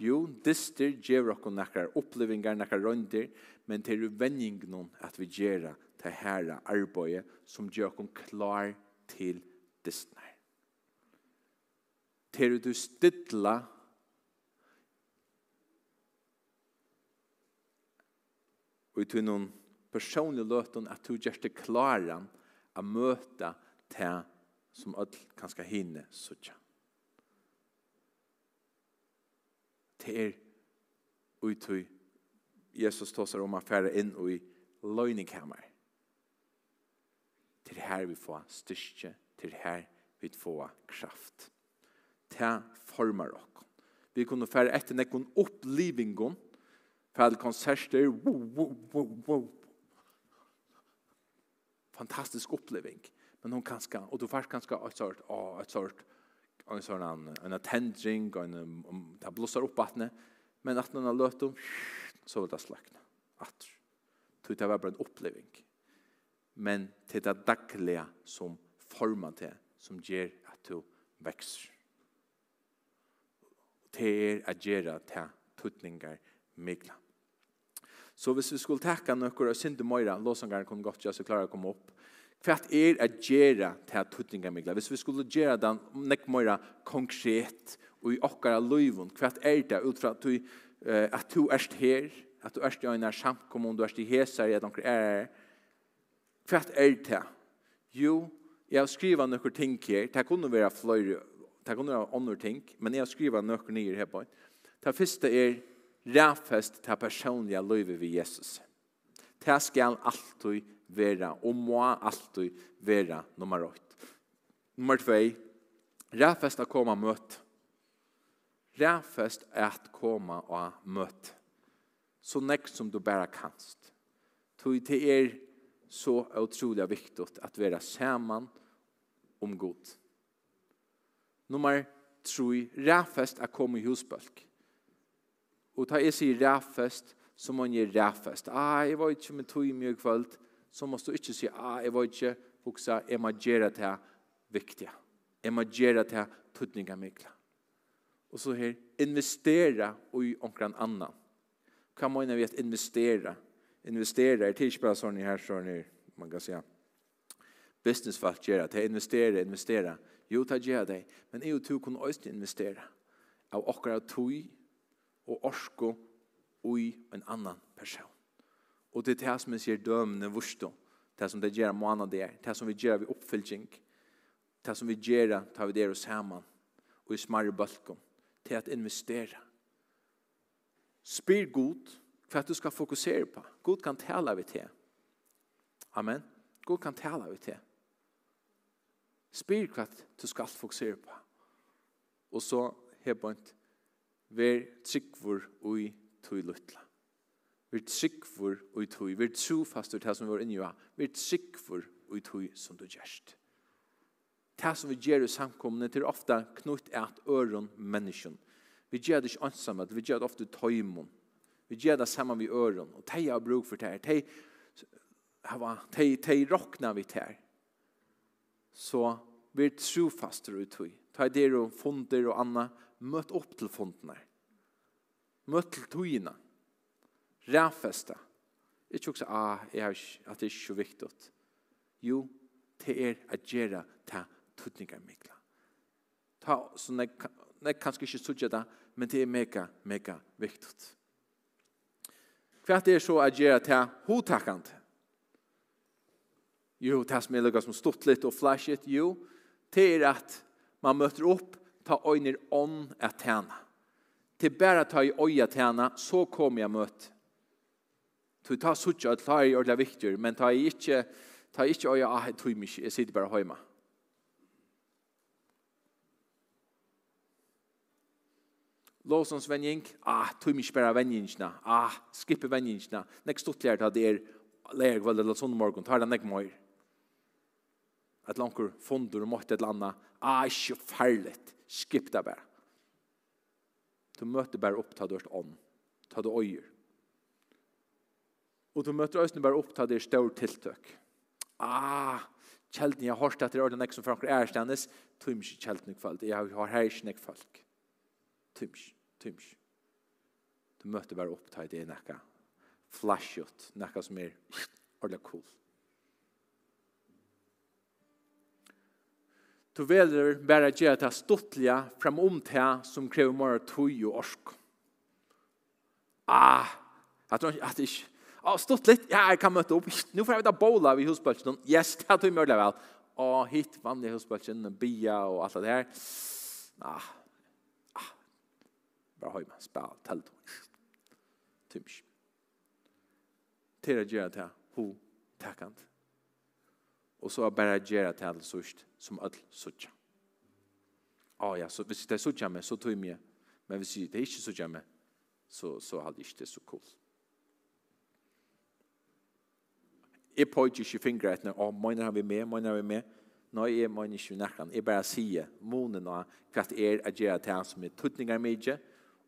Jo, dister gjev okko nakkar opplevingar, nakkar røndir, men til venjingnon at vi gjera til herra arbeid som gjør okko klar til dystnar. Til du stidla og i tunnon personlig løtun at du gjør det klaran å møte til som alt kan skal hinne suttje. Det er uttøy Jesus tåsar om å fære inn i løgningkammer. Til her vi får styrke, til her vi får kraft. Ta formar oss. Vi kunne fære etter nekken opplivingen, fære konserter, wow, wow, wow, wow, fantastisk uppleving. Men hon kanske och du fast kanskje et sort av ett sort en sån en en attending och en um, ta blossar upp vattnet men att någon har löpt om så vill det slackna. Att det var bara en upplevelse Men till det dagliga som formar det som ger att du växer. Det att göra till tutningar miglar. Så hvis vi skulle takka nøkker og synde møyra, låsangaren kunne godt gjøre så klare å komme opp. Hva er å gjøre til tutningamigla? Hvis vi skulle gjøre den nek møyra konkret og i okkara løyvun, hva er det ut fra at du, uh, at du er her, at du er i en samkommun, du er i hesar, at noen er her. Hva er det? Jo, jeg skriver noen ting her, det kunne være fløyre, det kunne være andre ting, men jeg skriver noen nye her på. Det første er, ræfest til personlige løyve ved Jesus. Det skal alltid være, og må alltid være nummer 8. Nummer 2, ræfest å komme møt. Ræfest å komme og møt. Så nekk som du bare kanst. Tog til er så utrolig viktig at vera sammen om god. Nummer 3, ræfest at komme i husbølg. Og ta jeg sier ræfest, så må jeg ræfest. Ah, jeg var ikke med tog i mye kvöld, så må du ikke si, ah, jeg var ikke hoksa, jeg må gjøre det viktig. Jeg må gjøre det tøtninga mykla. Og så her, investera i omkring annan. Hva må vi at investera? Investera er ikke bare sånn her, sånn her, man kan si, businessfalt gjør det, investera, investera. Jo, ta gjør det, men jeg og du kunne også investera. Av akkurat tog, og orsko ui en annan person. Og det er det som vi sier dømene vurstå, det som det gjør måna der, det som vi gjør vi oppfyllting, det som vi gjør tar vi der og saman, og i smarre balkon, til at investera. Spyr god, for at du skal fokusere på. God kan tala vi til. Amen. God kan tala vi til. Spyr hva du skal fokusere på. Og så, helt bort, ver tryggvor ui tui luttla. Ver tryggvor ui tui, ver trofast ur det som vi var inni ver tryggvor ui tui som du gjerst. Det som vi gjør i samkomne til ofta knutt er at øren menneskjen. Vi gjør det ikke ansamt, vi gjør det ofte tøymon. Vi gjør det sammen med øren, og de har bruk for det her. De, de, de råkner vi det her. Så vi er trofast ui tui. Ta det og fonder og anna, møtt opp til fondene. Møtt til togene. Ræfeste. Ikke også, ah, jeg har ikke, at det er ikke så viktig. Jo, det er at gjøre til tøtninger mykla. Ta, så jeg, jeg kanskje ikke sørger det, men det er mega, mega viktig. Hva er det så at gjøre til hodtakkende? Jo, det som er lukket som stått litt og flashet, jo, det er at man møter opp ta øyner ånd at tjene. Til bare ta i øye tjene, så kommer jeg møte. Du tar suttje at ta i ordentlig viktig, men ta i ikke, ta i ikke øye at jeg tog mye, jeg sitter bare hjemme. Låsons venjing, ah, tog mye bare venjingene, ah, skippe venjingene. Nek stort lært at det er lærk vel eller sånn morgen, tar det nek mer. Et langt fondur og måtte et eller annet, ah, ikke farligt skip det bare. Du møter bare opp til dørst ånd. til du øyer. Og du møter også bare opp til det større tiltøk. Ah, kjelden, jeg har hørt at det er nek som franker er stendes. Tøymsk kjelden i kveld. Jeg har her ikke nek folk. Tøymsk, tøymsk. Du møter bare opp til det nekka. Flash ut, nekka som er ordentlig cool. Du velger bare å gjøre det stortlige frem om til som krever mer tøy og orsk. Ah, jeg tror ikke, jeg Ah, stått litt. Ja, jeg kan møte opp. Nå får jeg vite bola i husbølsen. Yes, det tog mye vel. Og hit vanlig husbølsen, bia og alt det her. Ah, ah. Bare høy med spil, tell det. Tymsk. Til å gjøre det, ho, takkant og så bare gjøre til alle sørst som alle sørst. Å ja, så hvis det er sørst med, så tog jeg med. Men hvis det er ikke sørst med, så, så hadde jeg ikke det så cool. Jeg pågjør ikke fingret etter, å, mener han vi med, mener han vi med. Nei, jeg mener ikke nekken. Jeg bare sier, månen av hva det er å gjøre til han som er tøtninger med ikke,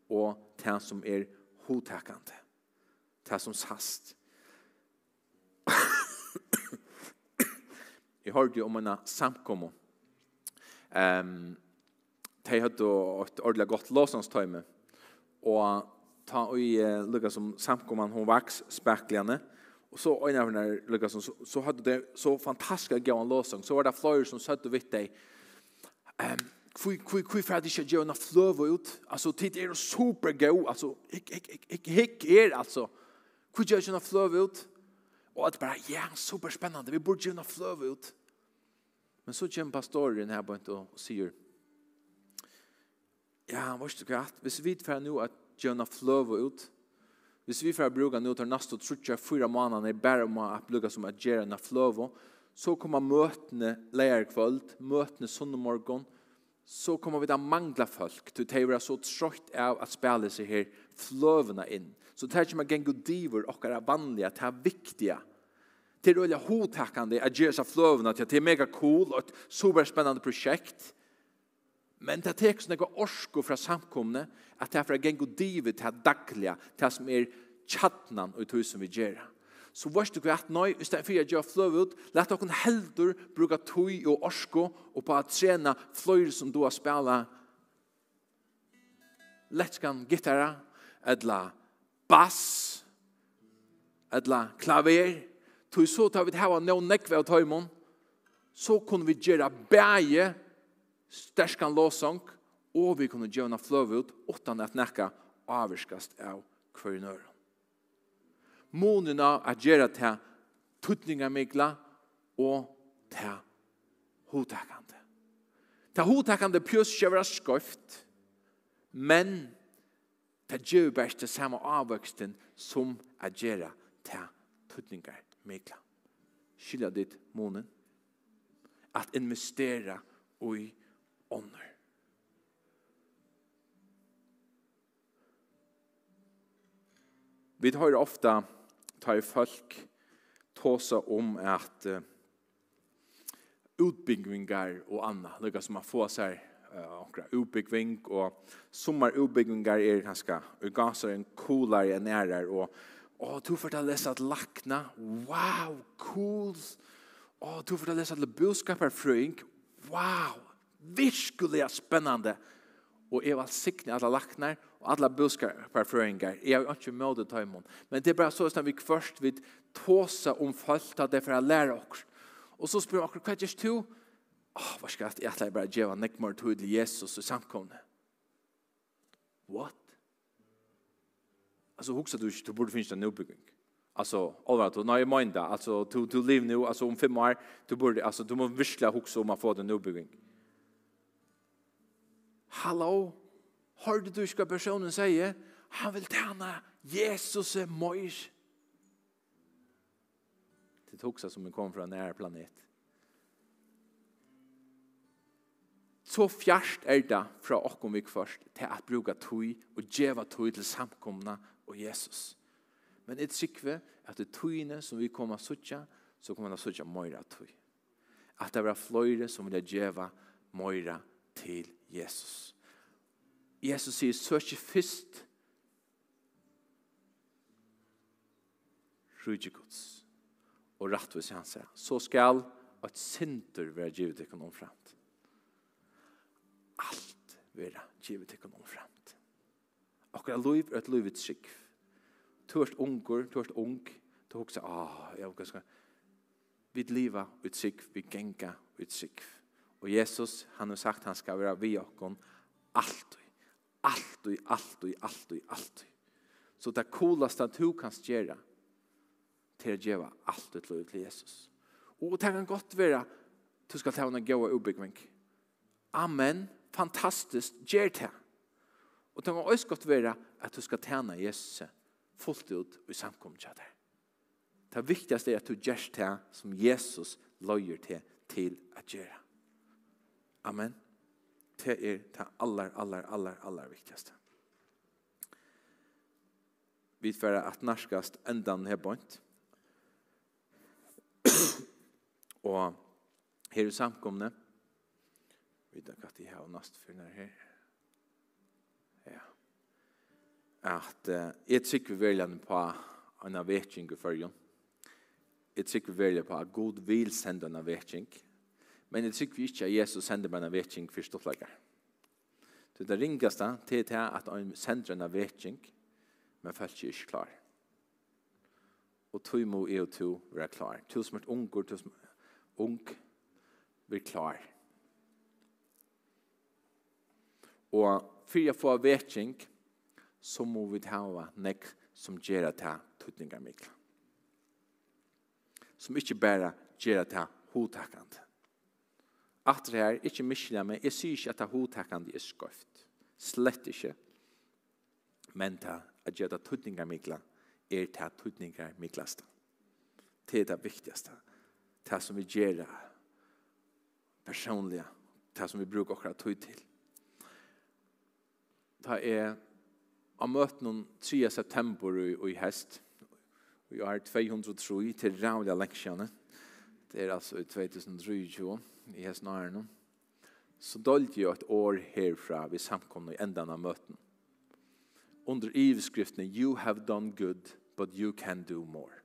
og til han som er hodtakende. Til han som sast. Jeg hørte om en samkommo. Um, de hadde et ordentlig godt låsangstøyme. Og ta og uh, lukka som samkomman hon vaks spekliane. Og så øyne av henne lukka som så, så hadde det så fantastisk gav en låsang. Så var det flere som søtte vidt deg. Um, Kui kui kui fer dich jo na flövo ut. Alltså tit är er super go. Alltså ik ik ik ik hick er alltså. Kui jo na flövo ut. Og at bare, ja, superspennende, vi burde gjøre fløve ut. Men så kommer pastoren her på en og sier, ja, han var ikke greit, hvis vi får nå at gjøre fløve ut, hvis vi får bruke nå til neste og trutje fyra måneder i bare om å bruke som at gjøre na fløve, så kommer møtene leierkvöld, møtene sønnemorgon, så kommer vi da mangla mangle folk, til å være så trøyt av at spille seg her fløvene inn så det här kommer gänga diver och er vanliga, det er viktiga. Det är rörliga hotäckande att göra sig flövna till det er mega cool och et superspennende projekt. Men det tek sånne orsko fra samkomne at det er fra gengo diver til dagliga, til som er tjattnan og hos som vi gjør. Så vårt du at nøy, i stedet for jeg gjør fløv ut, let dere heldur bruka tøy og orsko og på att trena fløyre som du har spela lettskan gitarra, eller bass, eller klaver, tog så tar vi det her noen nekve av tøymon, så kunne vi gjøre bæge, sterskan låsang, og vi kunne gjøre fløv ut, utan at nekka avvirskast av kvarnøren. Månen av at gjøre til tuttningamikla og til hotakande. Til hotakande pjøs kjøver skoft, men Det gjør bare det samme avvøksten som er gjøre til tøtninger mekla. Skylda ditt månen. At investera i ånder. Vi hører ofta tar folk tåsa om at uh, utbyggingar og anna, lukka som man får seg några utbyggving och sommar utbyggvingar er ganska gasar en coolare än är och åh du får ta läsa att lackna wow cool åh du får ta läsa att budskapar frøyng wow viskuliga spännande och jeg var sikne alla lacknar och alla budskapar fröingar jeg har inte mode ta men det är bara så att vi först vil tåsa om folk at det för å lære oss och så spyr jag vad gör du åh, hva skal jeg etter jeg bare djeva nekmar tog til Jesus og samkomne? What? Alltså huxa du du borde finnas en nybygging. Alltså allvar då när jag minda alltså to to live nu alltså om fem år du borde alltså du måste visla huxa om att få den nybygging. Hallå. Hörde du ska personen säga han vill tjäna Jesus är mojs. Det huxa som en kom från en planet. Så fjärst är det fra åkken vi først til at bruka tog och geva tog till samkomna og Jesus. Men et sikve at det tøyene som vi kommer suttja, så kommer det suttja møyra tøy. At det er fløyre som vil geva møyra til Jesus. Jesus sier, så ikke først rydde Guds og rettvis hans. Så skal et synder være givet dere alt vera givet til kom framt. Akkurat liv er et liv et sikk. Du erst unger, du erst ung, du hoksa, ah, jeg skal vi liva ut sikk, vi genga ut sikk. Og Jesus, han har sagt, han skal være vi okkon alltid, alltid, alltid, alltid, alltid. Så det coolaste du kan gjøre, til å gjøre alt ut til Jesus. Og det kan godt være, du skal ta henne gode ubyggving. Amen. Amen fantastiskt, gjør det. Og det må også godt være at du skal tjene Jesus fullt ut i samkommet av det. Det viktigaste er at du gjør det som Jesus løyer til til å gjøre. Amen. Det er det aller, aller, aller, aller viktigaste. Vi får at norskast endan här bort. Og her i samkomne vita hva de har nast for når her. Ja. At uh, jeg tykker velgen på en avvetning i følgen. Jeg tykker velgen på at Gud vil sende en avvetning. Men jeg tykker ikke at Jesus sender meg en avvetning for stortlegger. Så det ringes da til til at han sender en avvetning, men følger ikke klar. Og tog må jeg og to være klar. To som er unger, to som er ung, blir klar. Og for jeg får vekking, så må vi hava nek som gjør at det tøtninger mye. Som ikke bare gjør at det hodtakkende. det her, ikke miskjelig, meg, jeg sier ikke at det hodtakkende er skøft. Slett ikke. Men det at gjør det tøtninger mye er det tøtninger mye. Det er det viktigste. Det som vi gjør personlige, det som vi bruker akkurat tøy til ta er av møtene 3. september i, i hest. Vi har 203 til rævlig leksjene. Det er altså i 2023 i hesten av Arne. Så dølte jo et år herfra vi samkomne i enden av møten. Under iveskriften, you have done good, but you can do more.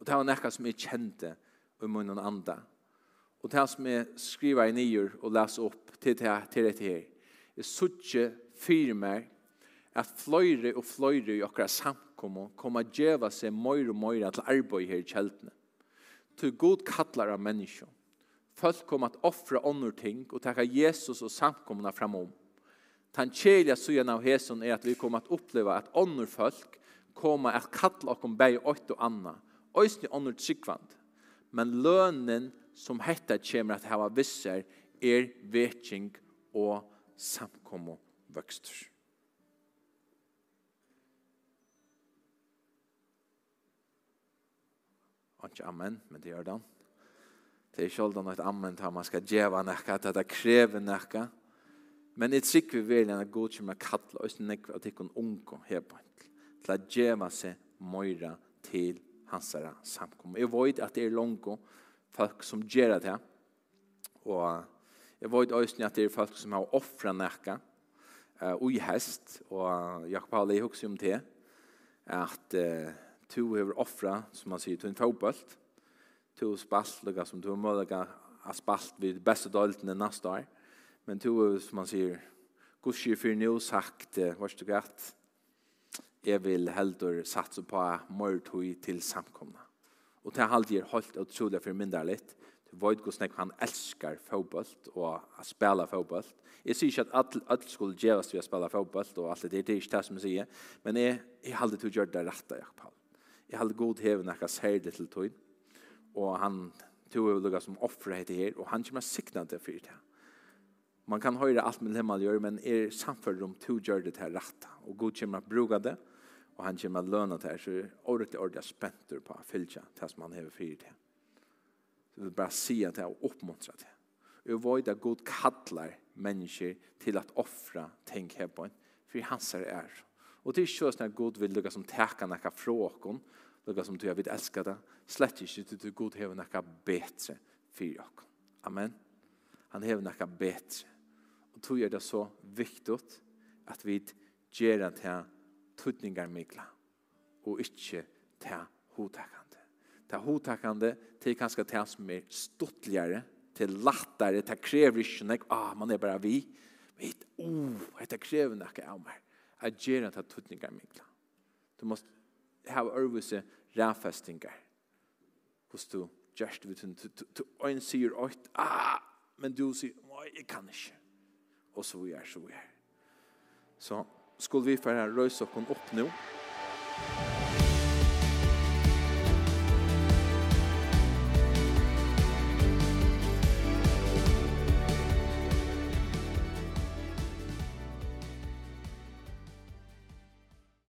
Og det var nekka som jeg kjente i munnen anda. Og det som jeg skriver i nyer og leser opp til det her, til det her. Jeg sutje fyrir meg at fløyre og fløyre i okra samkommo koma djeva seg møyre og møyre til arbeid her i kjeltene. Til god kallar av menneskje. Folk kom at offra ånder ting og takka Jesus og samkommona framom. Tan kjelja sujan av heson er at vi kom at oppleva at ånder folk koma at kalla okkom bei ått og anna. Øysni ånder tryggvand. Men lønnen som hetta kjemmer at hava visser er vetsing og samkommo vøkstur. Ikke amen, men det gjør det. Det er ikke alltid noe amen til man skal djeva nekka, at det krever nekka. Men jeg tror vi vel enn at god kommer kattla oss nekka at ikkon unko hebant til at djeva seg møyra til hansara samkommer. Jeg vet at det er langt folk som gjør det her. Og jeg vet også at det er folk som har offret nekka ui hest, og Jakob Halle, jeg husker om det, at uh, to har offret, som man sier, to en fotballt, to spalt, lukka som to målaga har spalt vid beste døltene neste år, men to, som man sier, gudskir for nu sagt, uh, var stu gatt, jeg vil heldur satsa på mortøy til samkomna. Og det er alltid holdt utrolig for mindre litt, Du vet hvordan jeg han elskar fotbollt og å spille fotbollt. Jeg sier ikke at alle skulle gjøres til å spille fotbollt og alt det. Det er ikke det som jeg sier. Men jeg, jeg hadde til å gjøre det rette, Jakob Paul. Jeg hadde god heven når jeg ser det til tog. Og han tog jo som offre heter her, og han kommer sikna det for det. Man kan høre alt med det man gjør, men er samfunnet om to gjør det til rett. Og god kommer å bruke det, og han kommer å løne det her. Så ordentlig, ordentlig spenter på å fylle det som han har for det. Så vi bare sier det og oppmuntrer det. Jeg vet at god kallar mennesker til at offre ting her på en, for hans er er. Og det er ikke sånn at god vil lukka som teka nekka åkken. lukka som du har vidt elska det, slett ikke til du god hever nekka betre for oss. Amen. Han hever nekka betre. Og tog er det så viktig at vi gjerra til tøtningar mikla og ikkje til hodtakan ta er hotakande, til kanskje det som er stortligere, til lattare, det krever ikke nek, ah, man er bare vi, Vet, oh, det krever nek av meg, at gjerne ta tuttningar minkla. Du måste ha øvelse rafestingar, hos du, gjerst vi tunn, du øyn sier oit, ah, men du sier, nei, jeg kan ikke, og så vi er, så vi er. Så, skulle vi færa røys okken opp nå? Musik